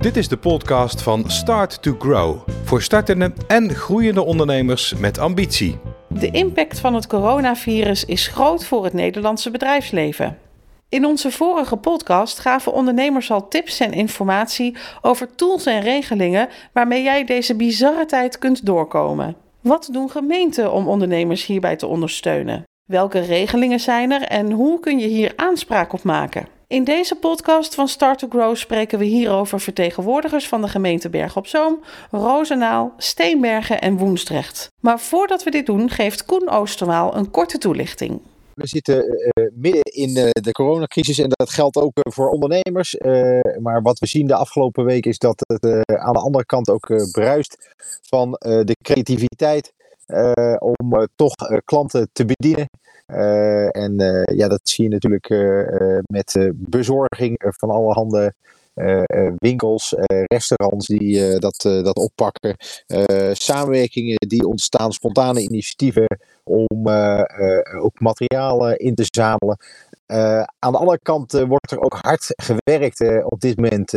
Dit is de podcast van Start to Grow voor startende en groeiende ondernemers met ambitie. De impact van het coronavirus is groot voor het Nederlandse bedrijfsleven. In onze vorige podcast gaven ondernemers al tips en informatie over tools en regelingen waarmee jij deze bizarre tijd kunt doorkomen. Wat doen gemeenten om ondernemers hierbij te ondersteunen? Welke regelingen zijn er en hoe kun je hier aanspraak op maken? In deze podcast van Start to Grow spreken we hierover vertegenwoordigers van de gemeente Berg op Zoom, Rozenaal, Steenbergen en Woensdrecht. Maar voordat we dit doen, geeft Koen Oosterwaal een korte toelichting. We zitten uh, midden in uh, de coronacrisis en dat geldt ook uh, voor ondernemers. maar wat we zien de afgelopen week is dat het aan de andere kant ook bruist van de creativiteit om toch klanten te bedienen. en ja, dat zie je natuurlijk met bezorging van alle handen. Winkels, restaurants die dat, dat oppakken, samenwerkingen die ontstaan, spontane initiatieven om ook materialen in te zamelen. Aan de andere kant wordt er ook hard gewerkt op dit moment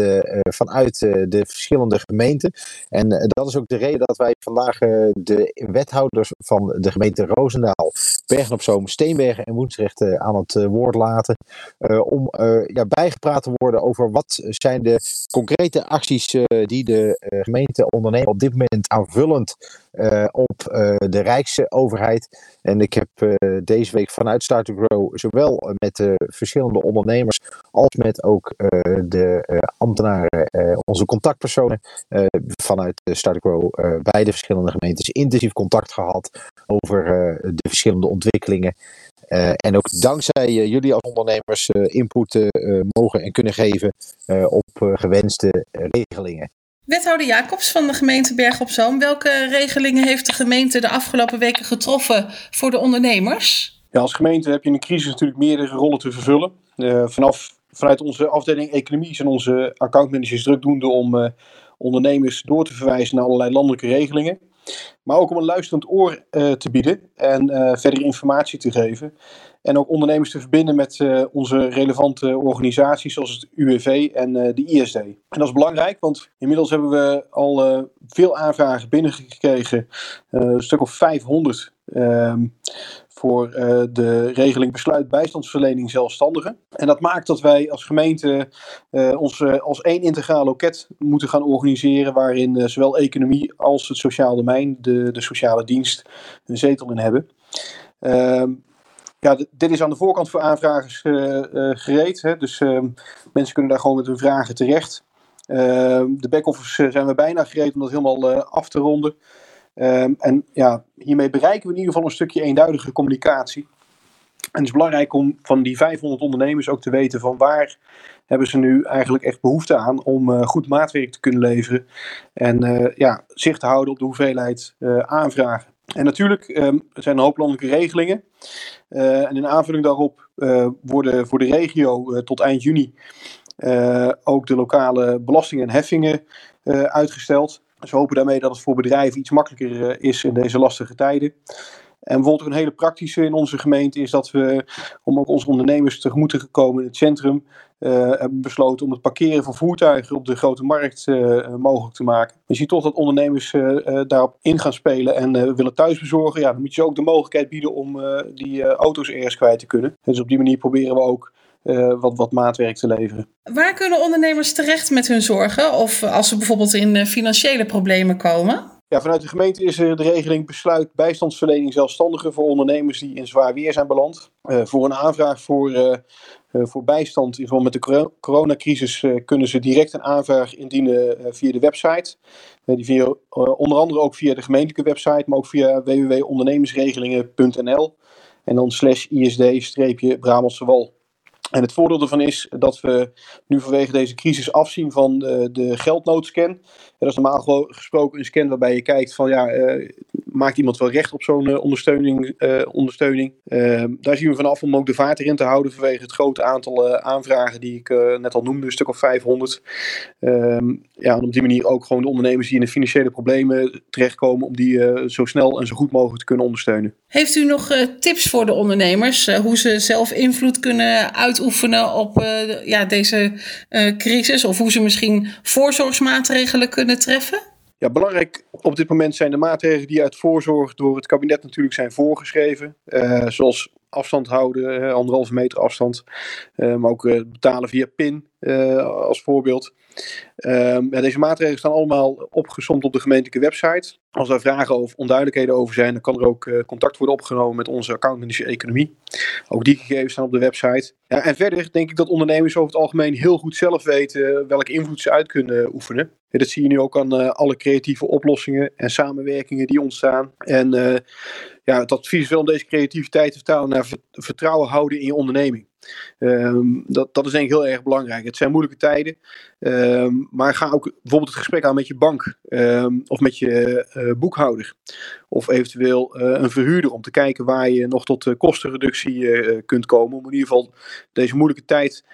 vanuit de verschillende gemeenten. En dat is ook de reden dat wij vandaag de wethouders van de gemeente Roosendaal, Bergen op Zoom, Steenbergen en Woensrecht aan het woord laten. om ja, bijgepraat te worden over wat zijn de concrete acties die de gemeente ondernemen op dit moment aanvullend op de Rijksoverheid. En ik heb deze week vanuit Start to Grow zowel met de verschillende ondernemers als met ook de ambtenaren, onze contactpersonen vanuit Start to Grow bij de verschillende gemeentes intensief contact gehad over de verschillende ontwikkelingen. en ook dankzij jullie als ondernemers input mogen en kunnen geven op gewenste regelingen. Wethouder Jacobs van de gemeente Berg op Zoom, welke regelingen heeft de gemeente de afgelopen weken getroffen voor de ondernemers? Ja, als gemeente heb je in een crisis natuurlijk meerdere rollen te vervullen. Uh, vanaf, vanuit onze afdeling economie zijn onze accountmanagers drukdoende om uh, ondernemers door te verwijzen naar allerlei landelijke regelingen. Maar ook om een luisterend oor uh, te bieden en verder informatie te geven. En ook ondernemers te verbinden met onze relevante organisaties zoals het UWV en de ISD. En dat is belangrijk, want inmiddels hebben we al veel aanvragen binnengekregen. een stuk of 500 ehm, voor de regeling besluit bijstandsverlening zelfstandigen. En dat maakt dat wij als gemeente ons als één integraal loket moeten gaan organiseren, waarin zowel economie als het sociaal domein, de, de sociale dienst, een zetel in hebben. Ehm, ja, dit is aan de voorkant voor aanvragers gereed, hè, dus ehm, mensen kunnen daar gewoon met hun vragen terecht. Ehm, de back-office zijn we bijna gereed om dat helemaal af te ronden. Um, en ja, hiermee bereiken we in ieder geval een stukje eenduidige communicatie. En het is belangrijk om van die 500 ondernemers ook te weten van waar hebben ze nu eigenlijk echt behoefte aan om goed maatwerk te kunnen leveren. En ja, zicht te houden op de hoeveelheid aanvragen. En natuurlijk um, er zijn een hoop landelijke regelingen. en in aanvulling daarop worden voor de regio tot eind juni ook de lokale belastingen en heffingen uitgesteld. Dus we hopen daarmee dat het voor bedrijven iets makkelijker eh, is in deze lastige tijden. En bijvoorbeeld een hele praktische in onze gemeente is dat we, om ook onze ondernemers tegemoet te komen in het centrum, uh, hebben besloten om het parkeren van voertuigen op de grote markt uh, mogelijk te maken. Je ziet toch dat ondernemers uh, daarop in gaan spelen en willen thuis bezorgen. Ja, dan moet je ook de mogelijkheid bieden om die auto's ergens kwijt te kunnen. Dus op die manier proberen we ook wat, wat maatwerk te leveren. Waar kunnen ondernemers terecht met hun zorgen? Of als ze bijvoorbeeld in financiële problemen komen? Ja, vanuit de gemeente is er de regeling besluit bijstandsverlening zelfstandigen voor ondernemers die in zwaar weer zijn beland. Uh, voor een aanvraag voor, voor bijstand in verband met de coronacrisis kunnen ze direct een aanvraag indienen via de website. die via, onder andere ook via de gemeentelijke website, maar ook via www.ondernemersregelingen.nl en dan slash isd-Brabantse Wal. En het voordeel ervan is dat we nu vanwege deze crisis afzien van de, de geldnoodscan. dat is normaal gesproken een scan waarbij je kijkt van ja, uh, maakt iemand wel recht op zo'n ondersteuning? ondersteuning? Ehm, daar zien we vanaf om ook de vaart erin te houden vanwege het grote aantal aanvragen die ik net al noemde, een stuk of 500. Ehm, ja, en op die manier ook gewoon de ondernemers die in de financiële problemen terechtkomen, om die zo snel en zo goed mogelijk te kunnen ondersteunen. Heeft u nog tips voor de ondernemers hoe ze zelf invloed kunnen uitoefenen op ja, deze crisis? Of hoe ze misschien voorzorgsmaatregelen kunnen treffen? Ja, belangrijk op dit moment zijn de maatregelen die uit voorzorg door het kabinet natuurlijk zijn voorgeschreven. Uh, zoals afstand houden, anderhalve meter afstand. Uh, maar ook uh, betalen via PIN als voorbeeld. Ehm, deze maatregelen staan allemaal opgesomd op de gemeentelijke website. Als er vragen of onduidelijkheden over zijn, dan kan er ook contact worden opgenomen met onze accountmanager economie. Ook die gegevens staan op de website. Ja, en verder denk ik dat ondernemers over het algemeen heel goed zelf weten welke invloed ze uit kunnen oefenen. dat zie je nu ook aan alle creatieve oplossingen en samenwerkingen die ontstaan. En ja, het advies wel om deze creativiteit te vertalen naar vertrouwen houden in je onderneming. Ehm, dat, dat is denk ik heel erg belangrijk. Het zijn moeilijke tijden, ehm, maar ga ook bijvoorbeeld het gesprek aan met je bank ehm, of met je uh, boekhouder of eventueel uh, een verhuurder om te kijken waar je nog tot kostenreductie kunt komen om in ieder geval deze moeilijke tijd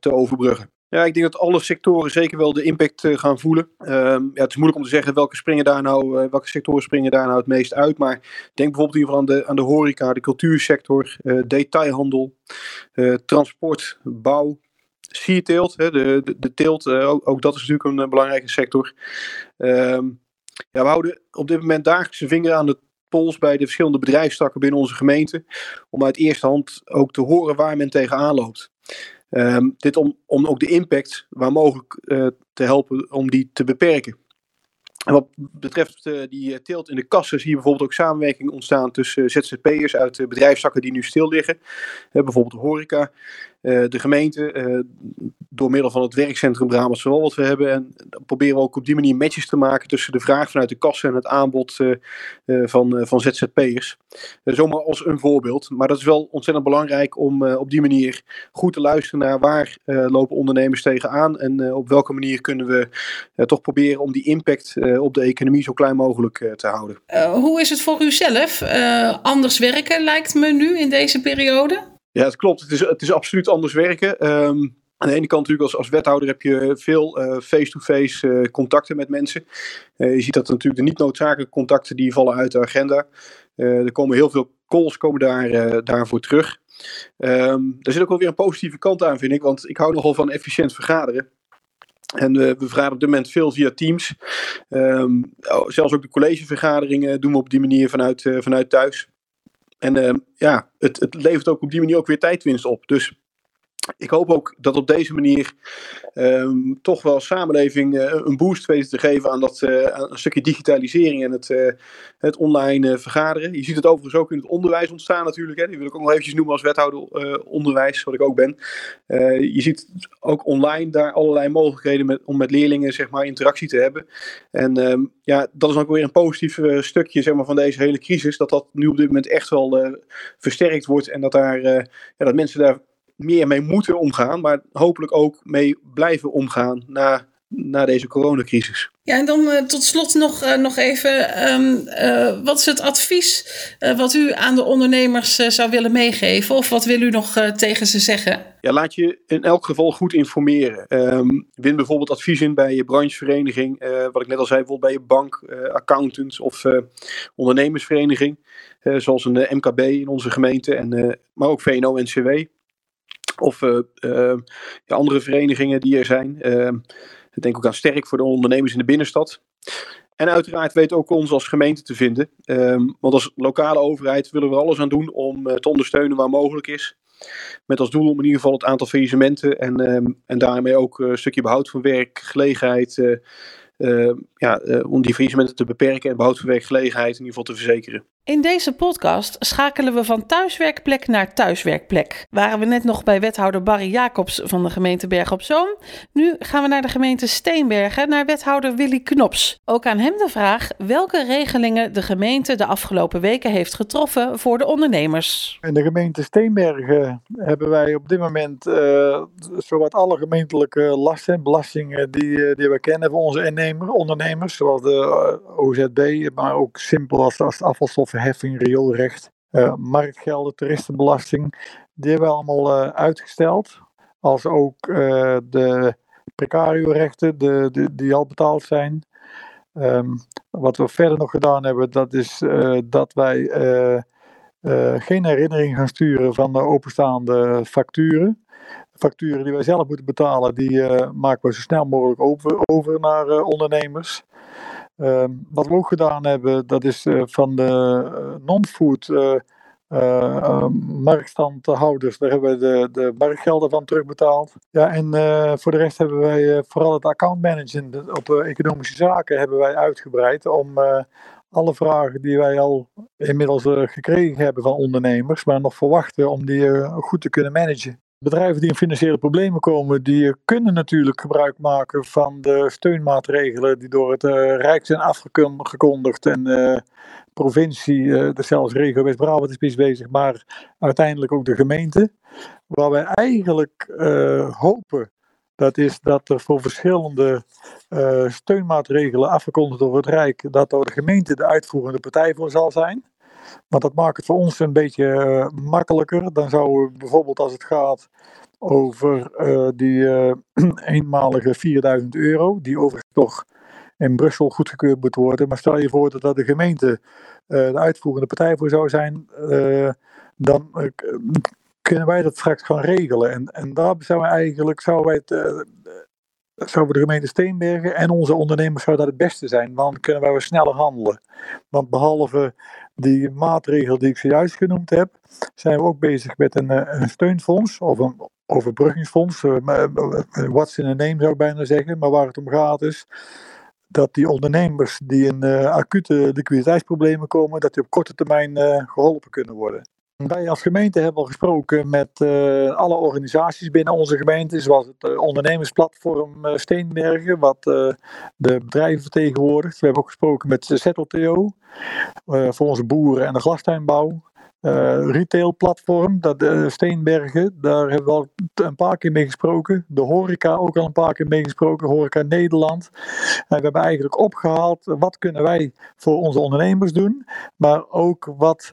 te overbruggen. Ja, ik denk dat alle sectoren zeker wel de impact uh, gaan voelen. Ehm, ja, het is moeilijk om te zeggen welke, springen daar nou, uh, welke sectoren springen daar nou het meest uit. Maar denk bijvoorbeeld in aan de, aan de horeca, de cultuursector, uh, detailhandel, transport, bouw, sierteelt. De, de, de teelt, ook, ook, dat is natuurlijk een belangrijke sector. Ehm, ja, we houden op dit moment dagelijks vinger aan de pols bij de verschillende bedrijfstakken binnen onze gemeente. Om uit eerste hand ook te horen waar men tegenaan loopt. Ehm, dit om, om ook de impact waar mogelijk uh, te helpen om die te beperken. En wat betreft uh, die uh, teelt in de kassen zie je bijvoorbeeld ook samenwerking ontstaan tussen ZZP'ers uit bedrijfszakken die nu stil liggen. bijvoorbeeld de horeca, de gemeente, door middel van het werkcentrum Brabantse Wal wat we hebben. En proberen we ook op die manier matches te maken tussen de vraag vanuit de kassen en het aanbod van, van ZZP'ers. zomaar als een voorbeeld. Maar dat is wel ontzettend belangrijk om op die manier goed te luisteren naar waar lopen ondernemers tegenaan. En op welke manier kunnen we toch proberen om die impact op de economie zo klein mogelijk te houden. hoe is het voor u zelf? anders werken lijkt me nu in deze periode? Ja, het klopt. Het is, het is absoluut anders werken. Um, aan de ene kant natuurlijk als, als wethouder heb je veel eh, face-to-face uh, contacten met mensen. Uh, je ziet dat natuurlijk de niet noodzakelijke contacten die vallen uit de agenda. er komen heel veel calls komen daar, daarvoor terug. Um, daar zit ook wel weer een positieve kant aan vind ik, want ik hou nogal van efficiënt vergaderen. En we vergaderen op dit moment veel via Teams. Um, zelfs ook de collegevergaderingen doen we op die manier vanuit, vanuit thuis. En ja, het, het levert ook op die manier ook weer tijdwinst op. Dus ik hoop ook dat op deze manier um, toch wel samenleving uh, een boost weet te geven aan dat aan een stukje digitalisering en het, uh, het online vergaderen. Je ziet het overigens ook in het onderwijs ontstaan natuurlijk. Hè. Die wil ik ook nog eventjes noemen als wethouder onderwijs, wat ik ook ben. je ziet ook online daar allerlei mogelijkheden met, om met leerlingen zeg maar, interactie te hebben. En um, ja, dat is ook weer een positief stukje zeg maar, van deze hele crisis. Dat dat nu op dit moment echt wel versterkt wordt en dat, daar, ja, dat mensen daar meer mee moeten omgaan, maar hopelijk ook mee blijven omgaan na, na deze coronacrisis. Ja, en dan uh, tot slot nog, uh, nog even, um, uh, wat is het advies wat u aan de ondernemers zou willen meegeven? Of wat wil u nog tegen ze zeggen? Ja, laat je in elk geval goed informeren. Um, win bijvoorbeeld advies in bij je branchevereniging, wat ik net al zei, bijvoorbeeld bij je bank, accountants of ondernemersvereniging. zoals een MKB in onze gemeente, en, maar ook VNO-NCW. Of uh, uh, ja, andere verenigingen die er zijn. Uh, denk ook aan Sterk voor de ondernemers in de binnenstad. En uiteraard weet ook ons als gemeente te vinden. Um, want als lokale overheid willen we alles aan doen om te ondersteunen waar mogelijk is. Met als doel om in ieder geval het aantal faillissementen en, en daarmee ook een stukje behoud van werkgelegenheid. Ja, om die faillissementen te beperken en behoud van werkgelegenheid in ieder geval te verzekeren. In deze podcast schakelen we van thuiswerkplek naar thuiswerkplek. Waren we net nog bij wethouder Barry Jacobs van de gemeente Berg op Zoom. Nu gaan we naar de gemeente Steenbergen, naar wethouder Willy Knops. Ook aan hem de vraag welke regelingen de gemeente de afgelopen weken heeft getroffen voor de ondernemers. In de gemeente Steenbergen hebben wij op dit moment uh, zowat alle gemeentelijke lasten en belastingen die, eh, die we kennen voor onze ondernemers, zoals de eh, OZB, maar ook simpel als, als de afvalstof heffing, rioolrecht, uh, marktgelden, toeristenbelasting. Die hebben we allemaal uh, uitgesteld. Als ook de precario-rechten de, die al betaald zijn. Um, wat we verder nog gedaan hebben, dat is dat wij geen herinnering gaan sturen van de openstaande facturen. Facturen die wij zelf moeten betalen, die maken we zo snel mogelijk over, over naar ondernemers. Ehm, wat we ook gedaan hebben, dat is uh, van de non-food marktstandhouders, daar hebben we de, de marktgelden van terugbetaald. Ja, en voor de rest hebben wij vooral het accountmanagement op economische zaken hebben wij uitgebreid om alle vragen die wij al inmiddels gekregen hebben van ondernemers, maar nog verwachten om die goed te kunnen managen bedrijven die in financiële problemen komen, die kunnen natuurlijk gebruik maken van de steunmaatregelen die door het uh, Rijk zijn afgekondigd en de uh, provincie, uh, zelfs regio West-Brabant is bezig, maar uiteindelijk ook de gemeente. Waar wij eigenlijk hopen, dat is dat er voor verschillende steunmaatregelen afgekondigd door het Rijk, dat door de gemeente de uitvoerende partij voor zal zijn. Want dat maakt het voor ons een beetje uh, makkelijker. Dan zouden we bijvoorbeeld als het gaat over uh, die uh, eenmalige 4000 euro, die overigens toch in Brussel goedgekeurd moet worden. Maar stel je voor dat dat de gemeente de uitvoerende partij voor zou zijn, dan kunnen wij dat straks gaan regelen. En, en daar zouden we eigenlijk zouden wij het zouden de gemeente Steenbergen en onze ondernemers zou dat het beste zijn. Want dan kunnen wij weer sneller handelen. Want behalve die maatregel die ik zojuist genoemd heb, zijn we ook bezig met een, eh, een steunfonds of een overbruggingsfonds. Uh, what's in a name zou ik bijna zeggen. Maar waar het om gaat is dat die ondernemers die in acute liquiditeitsproblemen komen, dat die op korte termijn geholpen kunnen worden. Wij als gemeente hebben al gesproken met uh, alle organisaties binnen onze gemeente, zoals het uh, ondernemersplatform uh, Steenbergen, wat de bedrijven vertegenwoordigt. We hebben ook gesproken met ZLTO voor onze boeren en de glastuinbouw. retailplatform, dat Steenbergen, daar hebben we al een paar keer mee gesproken. De horeca ook al een paar keer mee gesproken, Horeca Nederland. En we hebben eigenlijk opgehaald, wat kunnen wij voor onze ondernemers doen, maar ook wat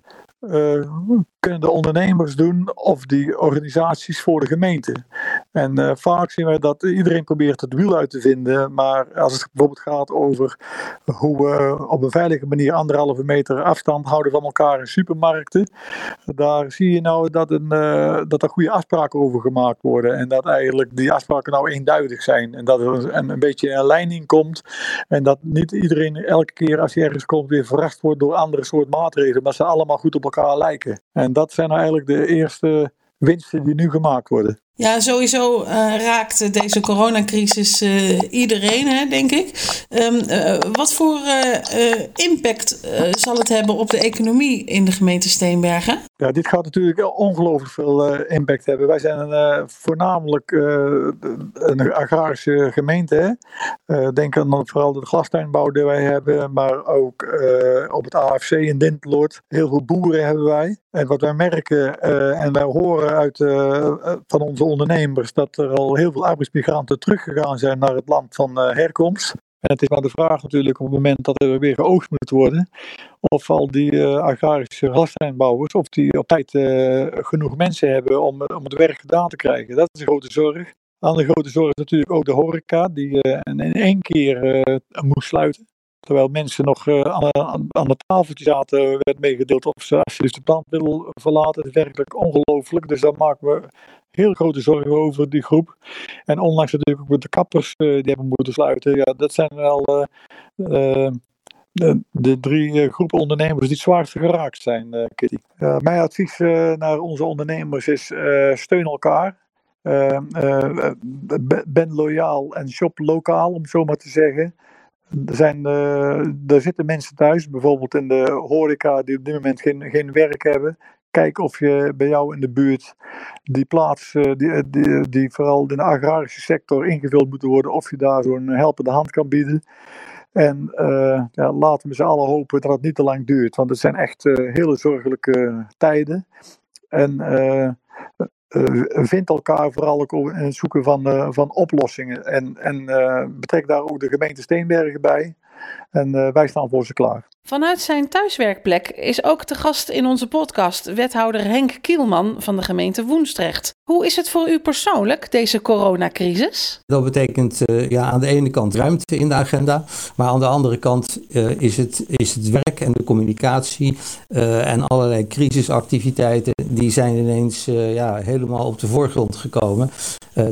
kunnen de ondernemers doen of die organisaties voor de gemeente. En uh, vaak zien wij dat iedereen probeert het wiel uit te vinden, maar als het bijvoorbeeld gaat over hoe we op een veilige manier anderhalve meter afstand houden van elkaar in supermarkten, daar zie je nou dat, een, uh, dat er goede afspraken over gemaakt worden en dat eigenlijk die afspraken nou eenduidig zijn en dat er een, een beetje een lijn komt en dat niet iedereen elke keer als hij ergens komt weer verrast wordt door andere soort maatregelen, maar ze allemaal goed op elkaar lijken. En en dat zijn nou eigenlijk de eerste winsten die nu gemaakt worden. Ja, sowieso uh, raakt deze coronacrisis uh, iedereen, hè, denk ik. Um, uh, wat voor impact zal het hebben op de economie in de gemeente Steenbergen? Ja, dit gaat natuurlijk ongelooflijk veel impact hebben. Wij zijn een, voornamelijk een agrarische gemeente. denk aan vooral de glastuinbouw die wij hebben, maar ook op het AFC in Dinteloord. Heel veel boeren hebben wij. En wat wij merken en wij horen uit van onze ondernemers dat er al heel veel arbeidsmigranten teruggegaan zijn naar het land van herkomst. En het is maar de vraag natuurlijk op het moment dat er weer geoogst moet worden, of al die uh, agrarische glastuinbouwers, of die op tijd uh, genoeg mensen hebben om, om het werk gedaan te krijgen. Dat is een grote zorg. De grote zorg is natuurlijk ook de horeca, die in één keer moest sluiten. Terwijl mensen nog aan, aan, de tafeltje zaten, werd meegedeeld of ze alsjeblieft de plant willen verlaten. Het is werkelijk ongelooflijk. Dus daar maken we heel grote zorgen over die groep. En onlangs natuurlijk ook met de kappers uh, die hebben moeten sluiten. Ja, dat zijn wel uh, de, de, drie groepen ondernemers die het zwaarst geraakt zijn, Kitty. mijn advies naar onze ondernemers is steun elkaar. ben loyaal en shop lokaal, om zo maar te zeggen. Er, zijn, er zitten mensen thuis, bijvoorbeeld in de horeca, die op dit moment geen, geen werk hebben. Kijk of je bij jou in de buurt die plaats, die, die, die vooral in de agrarische sector ingevuld moeten worden, of je daar zo'n helpende hand kan bieden. En ja, laten we z'n allen hopen dat het niet te lang duurt, want het zijn echt hele zorgelijke tijden. En vind elkaar vooral ook in het zoeken van, van oplossingen. En, en betrek daar ook de gemeente Steenbergen bij. En wij staan voor ze klaar. Vanuit zijn thuiswerkplek is ook te gast in onze podcast wethouder Henk Kielman van de gemeente Woensdrecht. Hoe is het voor u persoonlijk, deze coronacrisis? Dat betekent uh, ja, aan de ene kant ruimte in de agenda, maar aan de andere kant uh, is, het, is het werk en de communicatie uh, en allerlei crisisactiviteiten, die zijn ineens ja, helemaal op de voorgrond gekomen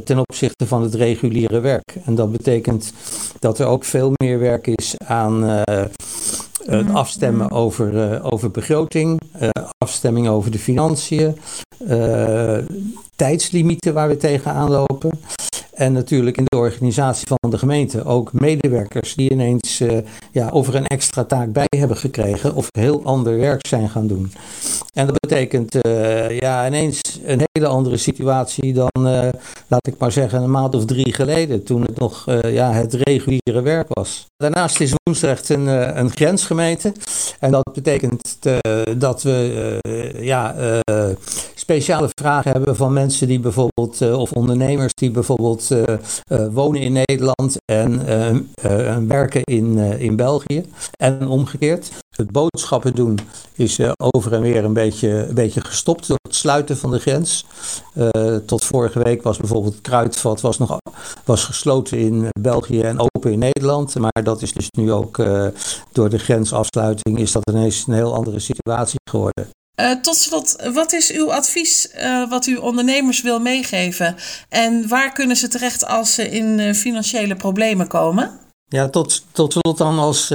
ten opzichte van het reguliere werk. En dat betekent dat er ook veel meer werk is aan het mhm. afstemmen over, uh, over begroting, uh, afstemming over de financiën, tijdslimieten waar we tegenaan lopen. En natuurlijk in de organisatie van de gemeente ook medewerkers die ineens uh, ja, over een extra taak bij hebben gekregen of heel ander werk zijn gaan doen. En dat betekent uh, ja, ineens een hele andere situatie dan, uh, laat ik maar zeggen, een maand of drie geleden, toen het nog ja, het reguliere werk was. Daarnaast is Woensdrecht een, een grensgemeente. En dat betekent dat we ja, speciale vragen hebben van mensen die bijvoorbeeld, of ondernemers die bijvoorbeeld uh, wonen in Nederland en werken in, in België. En omgekeerd. Het boodschappen doen is over en weer een beetje, een beetje gestopt door het sluiten van de grens. tot vorige week was bijvoorbeeld het kruidvat was nog, was gesloten in België en open in Nederland. Maar dat is dus nu ook door de grensafsluiting is dat ineens een heel andere situatie geworden. Uh, tot slot, wat is uw advies uh, wat u ondernemers wil meegeven? En waar kunnen ze terecht als ze in uh, financiële problemen komen? Ja, tot, tot slot dan als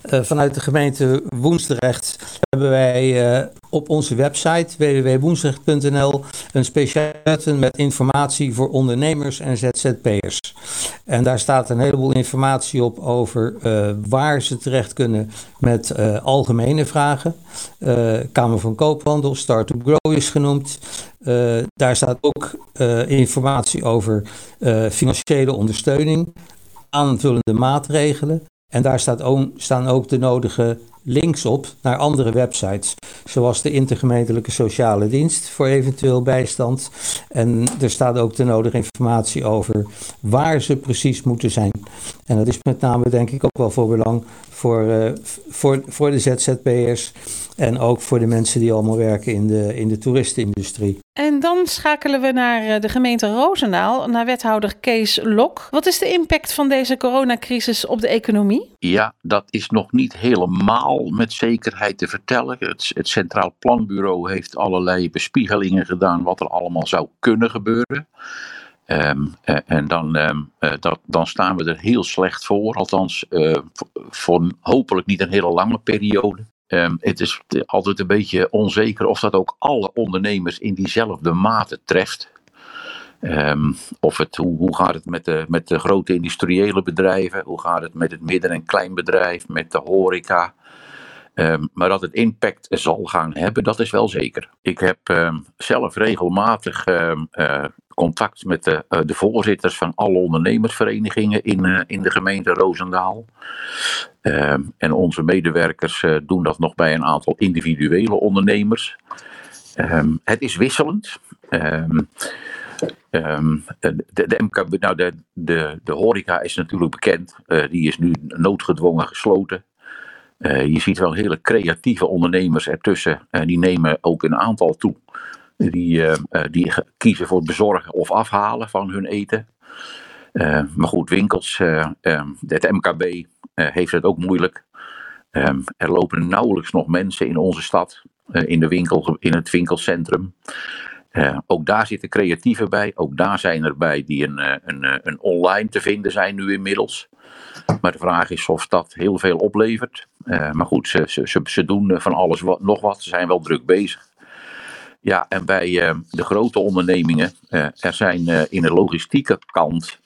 vanuit de gemeente Woensdrecht hebben wij op onze website www.woensdrecht.nl een speciaal met informatie voor ondernemers en ZZP'ers. En daar staat een heleboel informatie op over waar ze terecht kunnen met algemene vragen. Kamer van Koophandel, Start to Grow is genoemd. daar staat ook informatie over financiële ondersteuning aanvullende maatregelen. En daar staat ook, staan ook de nodige links op naar andere websites, zoals de Intergemeentelijke Sociale Dienst voor eventueel bijstand. En er staat ook de nodige informatie over waar ze precies moeten zijn. En dat is met name denk ik ook wel voor belang voor, uh, voor, voor de ZZP'ers en ook voor de mensen die allemaal werken in de, in de toeristenindustrie. En dan schakelen we naar eh, de gemeente Roosendaal, naar wethouder Kees Lok. Wat is de impact van deze coronacrisis op de economie? Ja, dat is nog niet helemaal met zekerheid te vertellen. Het, het Centraal Planbureau heeft allerlei bespiegelingen gedaan wat er allemaal zou kunnen gebeuren. Um, en dan, um, uh, dat, dan staan we er heel slecht voor, althans voor hopelijk niet een hele lange periode. Um, het is altijd een beetje onzeker of dat ook alle ondernemers in diezelfde mate treft. Um, of het, hoe, hoe gaat het met de, met de grote industriële bedrijven? Hoe gaat het met het midden- en kleinbedrijf, met de horeca? Um, maar dat het impact zal gaan hebben, dat is wel zeker. Ik heb um, zelf regelmatig uh, contact met de, uh, de, voorzitters van alle ondernemersverenigingen in, uh, in de gemeente Roosendaal. en onze medewerkers doen dat nog bij een aantal individuele ondernemers. het is wisselend. De, de, nou de, de, de horeca is natuurlijk bekend. Die is nu noodgedwongen gesloten. Uh, je ziet wel hele creatieve ondernemers ertussen. Uh, die nemen ook een aantal toe. Die, die kiezen voor het bezorgen of afhalen van hun eten. maar goed, winkels, um, het MKB heeft het ook moeilijk. Um, er lopen nauwelijks nog mensen in onze stad, in, de winkel, in het winkelcentrum. Ook daar zitten creatieven bij. Ook daar zijn er bij die een, eh, een, eh, een online te vinden zijn nu inmiddels. Maar de vraag is of dat heel veel oplevert. Uh, maar goed, ze, ze, ze doen van alles wat, nog wat. Ze zijn wel druk bezig. Ja, en bij uh, de grote ondernemingen, er zijn in de logistieke kant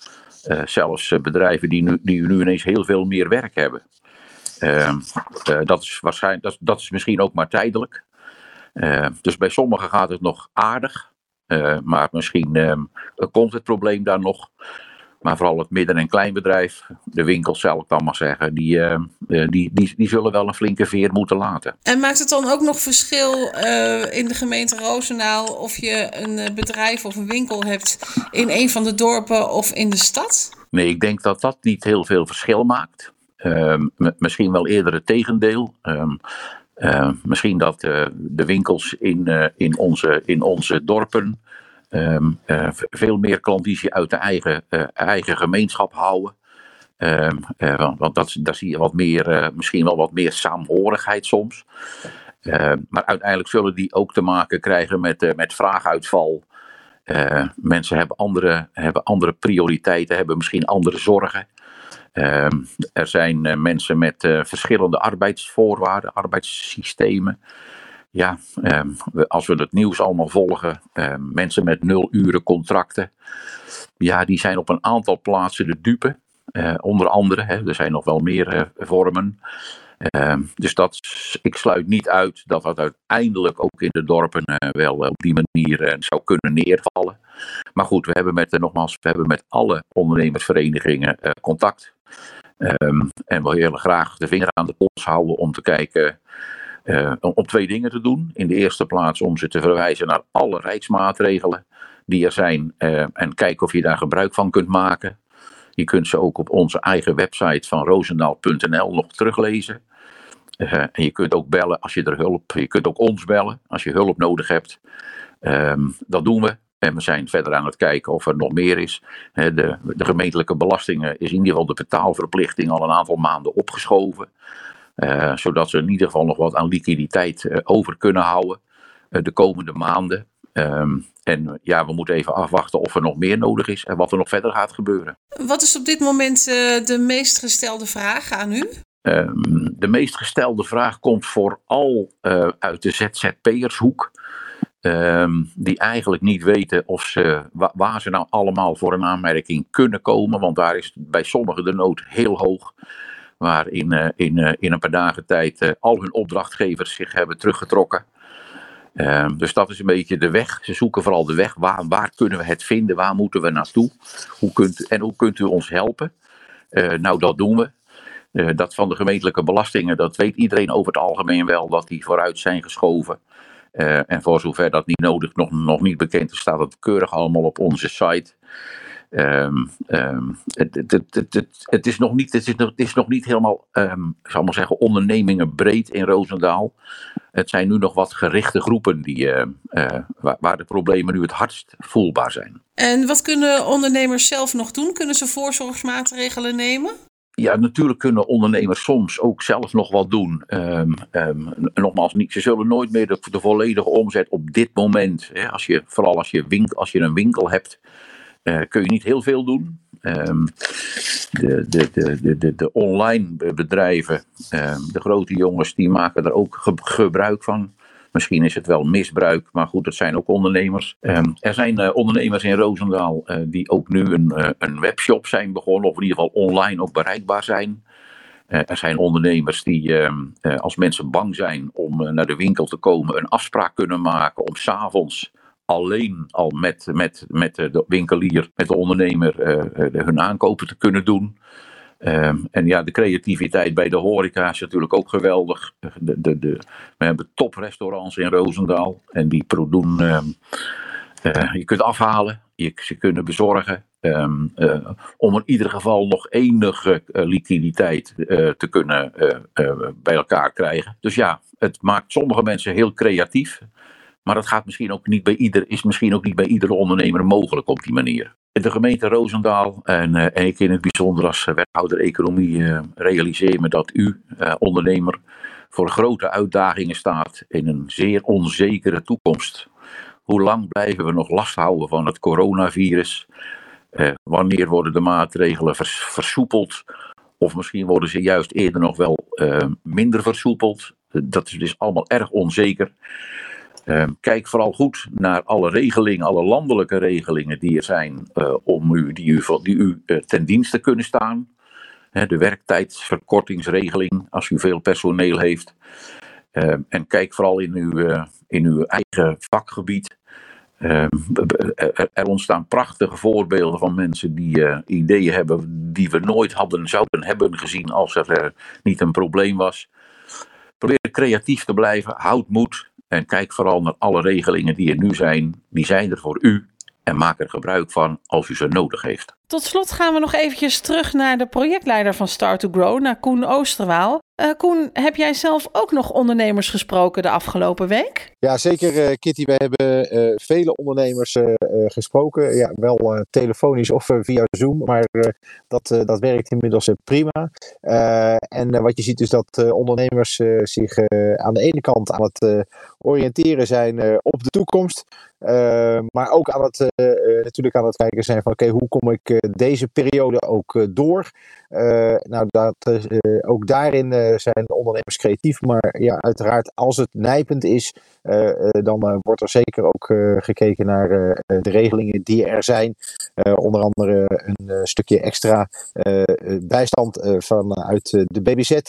zelfs bedrijven die nu, die nu ineens heel veel meer werk hebben. Ehm, dat, is waarschijnlijk, dat, dat is misschien ook maar tijdelijk. dus bij sommigen gaat het nog aardig. maar misschien ehm, komt het probleem daar nog. Maar vooral het midden- en kleinbedrijf, de winkels zal ik dan maar zeggen, die, eh, eh, die, die, die zullen wel een flinke veer moeten laten. En maakt het dan ook nog verschil uh, in de gemeente Roosendaal of je een bedrijf of een winkel hebt in een van de dorpen of in de stad? Nee, ik denk dat dat niet heel veel verschil maakt. Ehm, misschien wel eerder het tegendeel. Ehm, misschien dat de winkels in, in, onze, in onze dorpen Um, uh, veel meer klandizie uit de eigen, uh, eigen gemeenschap houden. Um, uh, want dat, daar zie je wat meer, misschien wel wat meer saamhorigheid soms. Uh, maar uiteindelijk zullen die ook te maken krijgen met, met vraaguitval. mensen hebben andere, hebben andere prioriteiten, hebben misschien andere zorgen. er zijn mensen met verschillende arbeidsvoorwaarden, arbeidssystemen ja, ehm, als we het nieuws allemaal volgen, ehm, mensen met nul uren contracten, ja, die zijn op een aantal plaatsen de dupe. Eh, onder andere, er zijn nog wel meer eh, vormen. Ehm, dus dat, ik sluit niet uit dat dat uiteindelijk ook in de dorpen uh, wel op die manier zou kunnen neervallen. Maar goed, we hebben met, nogmaals, we hebben met alle ondernemersverenigingen contact. en we willen graag de vinger aan de pols houden om te kijken uh, om twee dingen te doen. In de eerste plaats om ze te verwijzen naar alle rijksmaatregelen die er zijn uh, en kijken of je daar gebruik van kunt maken. Je kunt ze ook op onze eigen website van roosendaal.nl nog teruglezen. Uh, en je kunt ook bellen als je er hulp, je kunt ook ons bellen als je hulp nodig hebt. Um, dat doen we. En we zijn verder aan het kijken of er nog meer is. De, de gemeentelijke belastingen is in ieder geval de betaalverplichting al een aantal maanden opgeschoven. Uh, zodat ze in ieder geval nog wat aan liquiditeit uh, over kunnen houden uh, de komende maanden. Um, en ja, we moeten even afwachten of er nog meer nodig is en wat er nog verder gaat gebeuren. Wat is op dit moment de meest gestelde vraag aan u? Um, de meest gestelde vraag komt vooral uit de ZZP'ershoek. Um, die eigenlijk niet weten of ze, wa waar ze nou allemaal voor een aanmerking kunnen komen. Want daar is bij sommigen de nood heel hoog waar in, uh, in, uh, in een paar dagen tijd uh, al hun opdrachtgevers zich hebben teruggetrokken. Ehm, dus dat is een beetje de weg. Ze zoeken vooral de weg. Waar, waar kunnen we het vinden? Waar moeten we naartoe? Hoe kunt, en hoe kunt u ons helpen? nou, dat doen we. dat van de gemeentelijke belastingen, dat weet iedereen over het algemeen wel, dat die vooruit zijn geschoven. en voor zover dat niet nodig, nog, nog niet bekend is, staat het keurig allemaal op onze site. Um, um, het, het, het, het, is nog niet, het, is nog, het is nog niet helemaal, um, ik zal maar zeggen, ondernemingen breed in Roosendaal. Het zijn nu nog wat gerichte groepen die, uh, uh, waar, waar, de problemen nu het hardst voelbaar zijn. En wat kunnen ondernemers zelf nog doen? Kunnen ze voorzorgsmaatregelen nemen? Ja, natuurlijk kunnen ondernemers soms ook zelf nog wat doen. nogmaals, niet, ze zullen nooit meer de, de volledige omzet op dit moment, hè, als je, vooral als je, winkel, als je een winkel hebt, kun je niet heel veel doen. Um, de, de, de, de, online bedrijven, um, de grote jongens, die maken er ook ge gebruik van. Misschien is het wel misbruik, maar goed, het zijn ook ondernemers. Um, er zijn uh, ondernemers in Roosendaal uh, die ook nu een, een webshop zijn begonnen, of in ieder geval online ook bereikbaar zijn. er zijn ondernemers die, als mensen bang zijn om naar de winkel te komen, een afspraak kunnen maken om s'avonds alleen al met, met, met de winkelier, met de ondernemer, uh, hun aankopen te kunnen doen. Um, en ja, de creativiteit bij de horeca is natuurlijk ook geweldig. De, de, de, we hebben toprestaurants in Roosendaal en die doen. Um, uh, je kunt afhalen, je, ze kunnen bezorgen. Uh, om in ieder geval nog enige liquiditeit te kunnen bij elkaar krijgen. Dus ja, het maakt sommige mensen heel creatief. Maar dat gaat misschien ook niet bij ieder, is misschien ook niet bij iedere ondernemer mogelijk op die manier. De gemeente Roosendaal en, en ik in het bijzonder als wethouder economie uh, realiseer me dat u, ondernemer, voor grote uitdagingen staat in een zeer onzekere toekomst. Hoe lang blijven we nog last houden van het coronavirus? wanneer worden de maatregelen vers versoepeld? Of misschien worden ze juist eerder nog wel minder versoepeld? Dat is dus allemaal erg onzeker. Ehm, kijk vooral goed naar alle regelingen, alle landelijke regelingen die er zijn uh, om u, die u, die u uh, ten dienste kunnen staan. De werktijdsverkortingsregeling als u veel personeel heeft. Ehm, en kijk vooral in uw, uh, in uw eigen vakgebied. Ehm, er ontstaan prachtige voorbeelden van mensen die ideeën hebben die we nooit hadden zouden hebben gezien als er niet een probleem was. Probeer creatief te blijven, houd moed. En kijk vooral naar alle regelingen die er nu zijn. Die zijn er voor u en maak er gebruik van als u ze nodig heeft. Tot slot gaan we nog eventjes terug naar de projectleider van Start to Grow, naar Koen Oosterwaal. Uh, Koen, heb jij zelf ook nog ondernemers gesproken de afgelopen week? Ja, zeker uh, Kitty. We hebben uh, vele ondernemers gesproken. Ja, wel telefonisch of via Zoom, maar dat, dat werkt inmiddels prima. en wat je ziet is dat ondernemers zich aan de ene kant aan het oriënteren zijn op de toekomst. maar ook aan het, natuurlijk aan het kijken zijn van oké, hoe kom ik deze periode ook door? nou, dat, ook daarin zijn ondernemers creatief. Maar ja, uiteraard, als het nijpend is, dan wordt er zeker ook gekeken naar de regelingen die er zijn. onder andere een stukje extra bijstand vanuit de BBZ.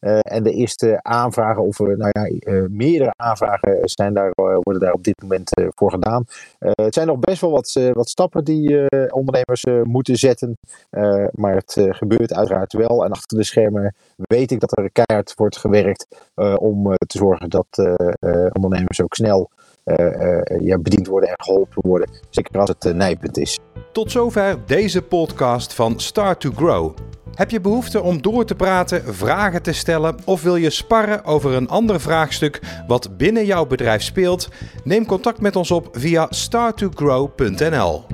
Uh, en de eerste aanvragen, of nou ja, uh, meerdere aanvragen zijn daar, worden daar op dit moment voor gedaan. het zijn nog best wel wat, wat stappen die ondernemers moeten zetten. maar het gebeurt uiteraard wel. En achter de schermen weet ik dat er keihard wordt gewerkt om te zorgen dat ondernemers ook snel ja, bediend worden en geholpen worden. Zeker als het nijpend is. Tot zover deze podcast van Start to Grow. Heb je behoefte om door te praten, vragen te stellen of wil je sparren over een ander vraagstuk wat binnen jouw bedrijf speelt? Neem contact met ons op via startogrow.nl.